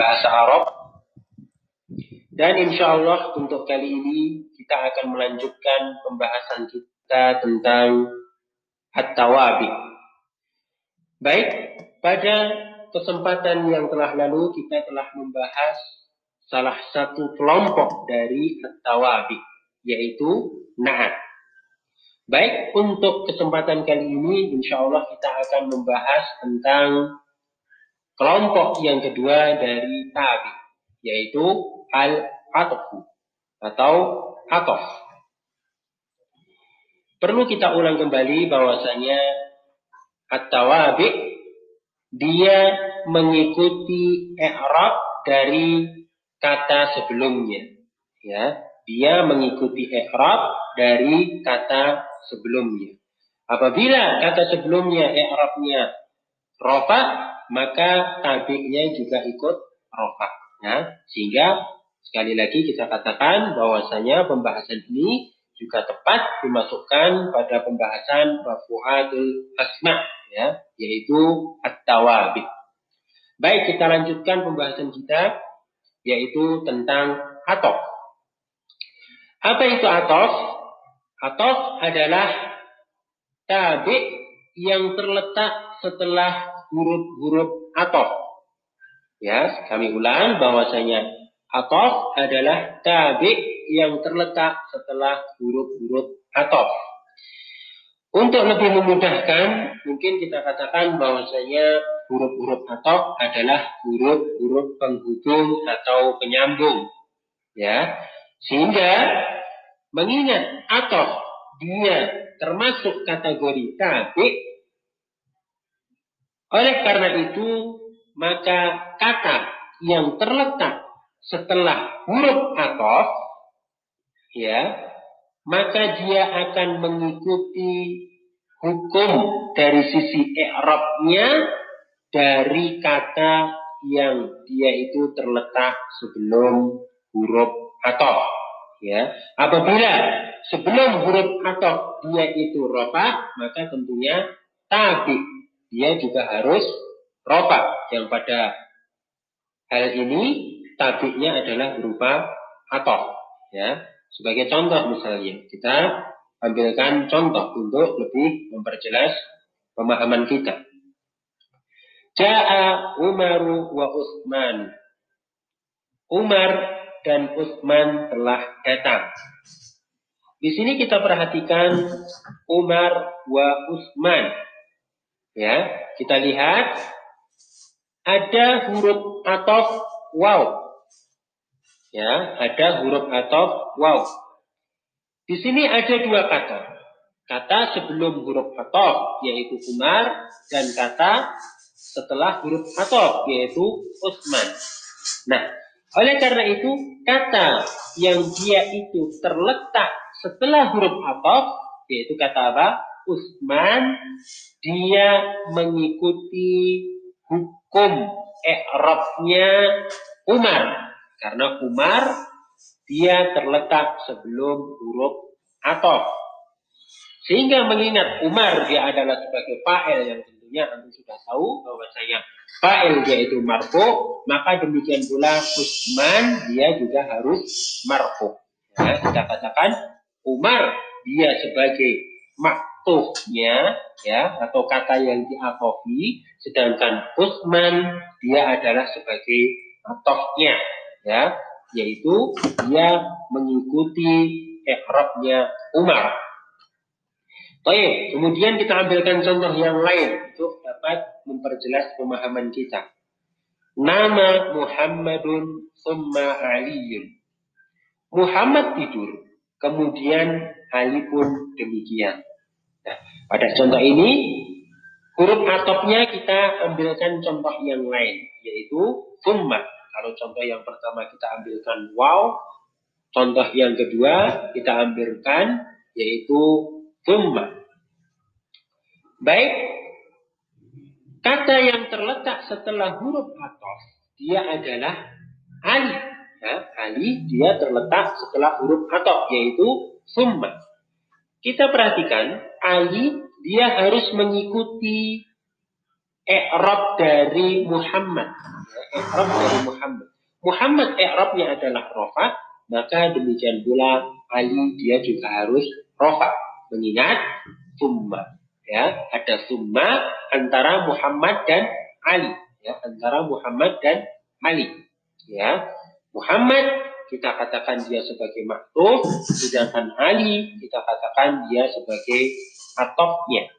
bahasa Arab. Dan insya Allah untuk kali ini kita akan melanjutkan pembahasan kita tentang At-Tawabi. Baik, pada kesempatan yang telah lalu kita telah membahas salah satu kelompok dari At-Tawabi, yaitu Na'at. Baik, untuk kesempatan kali ini insya Allah kita akan membahas tentang kelompok yang kedua dari tabi, yaitu al-atfu atau atof. Perlu kita ulang kembali bahwasanya at-tawabi dia mengikuti i'rab dari kata sebelumnya. Ya, dia mengikuti i'rab dari kata sebelumnya. Apabila kata sebelumnya i'rabnya rofa maka tabi'nya juga ikut rofa. Ya. Sehingga sekali lagi kita katakan bahwasanya pembahasan ini juga tepat dimasukkan pada pembahasan rafu'atul asma ya yaitu at-tawabit. Baik, kita lanjutkan pembahasan kita yaitu tentang atof. Apa itu atof? Atof adalah tabi yang terletak setelah huruf-huruf atof. Ya, kami ulang bahwasanya atof adalah tabi yang terletak setelah huruf-huruf atof. Untuk lebih memudahkan, mungkin kita katakan bahwasanya huruf-huruf atof adalah huruf-huruf penghubung atau penyambung. Ya, sehingga mengingat atof dia termasuk kategori tabi oleh karena itu, maka kata yang terletak setelah huruf atof, ya, maka dia akan mengikuti hukum dari sisi i'rabnya dari kata yang dia itu terletak sebelum huruf atof. Ya, apabila sebelum huruf atof dia itu rofa, maka tentunya tabi dia juga harus rofa yang pada hal ini tabiknya adalah berupa atau ya. Sebagai contoh misalnya kita ambilkan contoh untuk lebih memperjelas pemahaman kita. Ja'a Umaru wa Utsman. Umar dan Utsman telah datang. Di sini kita perhatikan Umar wa Utsman Ya, kita lihat ada huruf atof wow. Ya, ada huruf atof wow. Di sini ada dua kata. Kata sebelum huruf atof yaitu Umar dan kata setelah huruf atof yaitu Utsman. Nah, oleh karena itu kata yang dia itu terletak setelah huruf atof yaitu kata apa? Utsman dia mengikuti hukum i'rabnya Umar. Karena Umar dia terletak sebelum huruf atof. Sehingga mengingat Umar dia adalah sebagai fa'il yang tentunya Anda sudah tahu bahwa saya fa'il dia itu marfu maka demikian pula Utsman dia juga harus marfu. Ya, kita katakan Umar dia sebagai atuhnya ya atau kata yang diatofi sedangkan Utsman dia adalah sebagai atofnya ya yaitu dia mengikuti ikrabnya Umar. Baik, kemudian kita ambilkan contoh yang lain untuk dapat memperjelas pemahaman kita. Nama Muhammadun summa Aliyun. Muhammad tidur, kemudian Ali pun demikian. Nah, pada contoh ini, huruf atopnya kita ambilkan contoh yang lain, yaitu summa. Kalau contoh yang pertama kita ambilkan wow, contoh yang kedua kita ambilkan yaitu summa. Baik, kata yang terletak setelah huruf atof, dia adalah ali. Ya, ali dia terletak setelah huruf atof, yaitu summa. Kita perhatikan, Ali dia harus mengikuti i'rab dari Muhammad. I'rab dari Muhammad. Muhammad i'rabnya adalah rofa, maka demikian pula Ali dia juga harus rofa. Mengingat summa. Ya, ada summa antara Muhammad dan Ali. Ya, antara Muhammad dan Ali. Ya, Muhammad kita katakan dia sebagai maktub, sedangkan Ali kita katakan dia sebagai atopnya.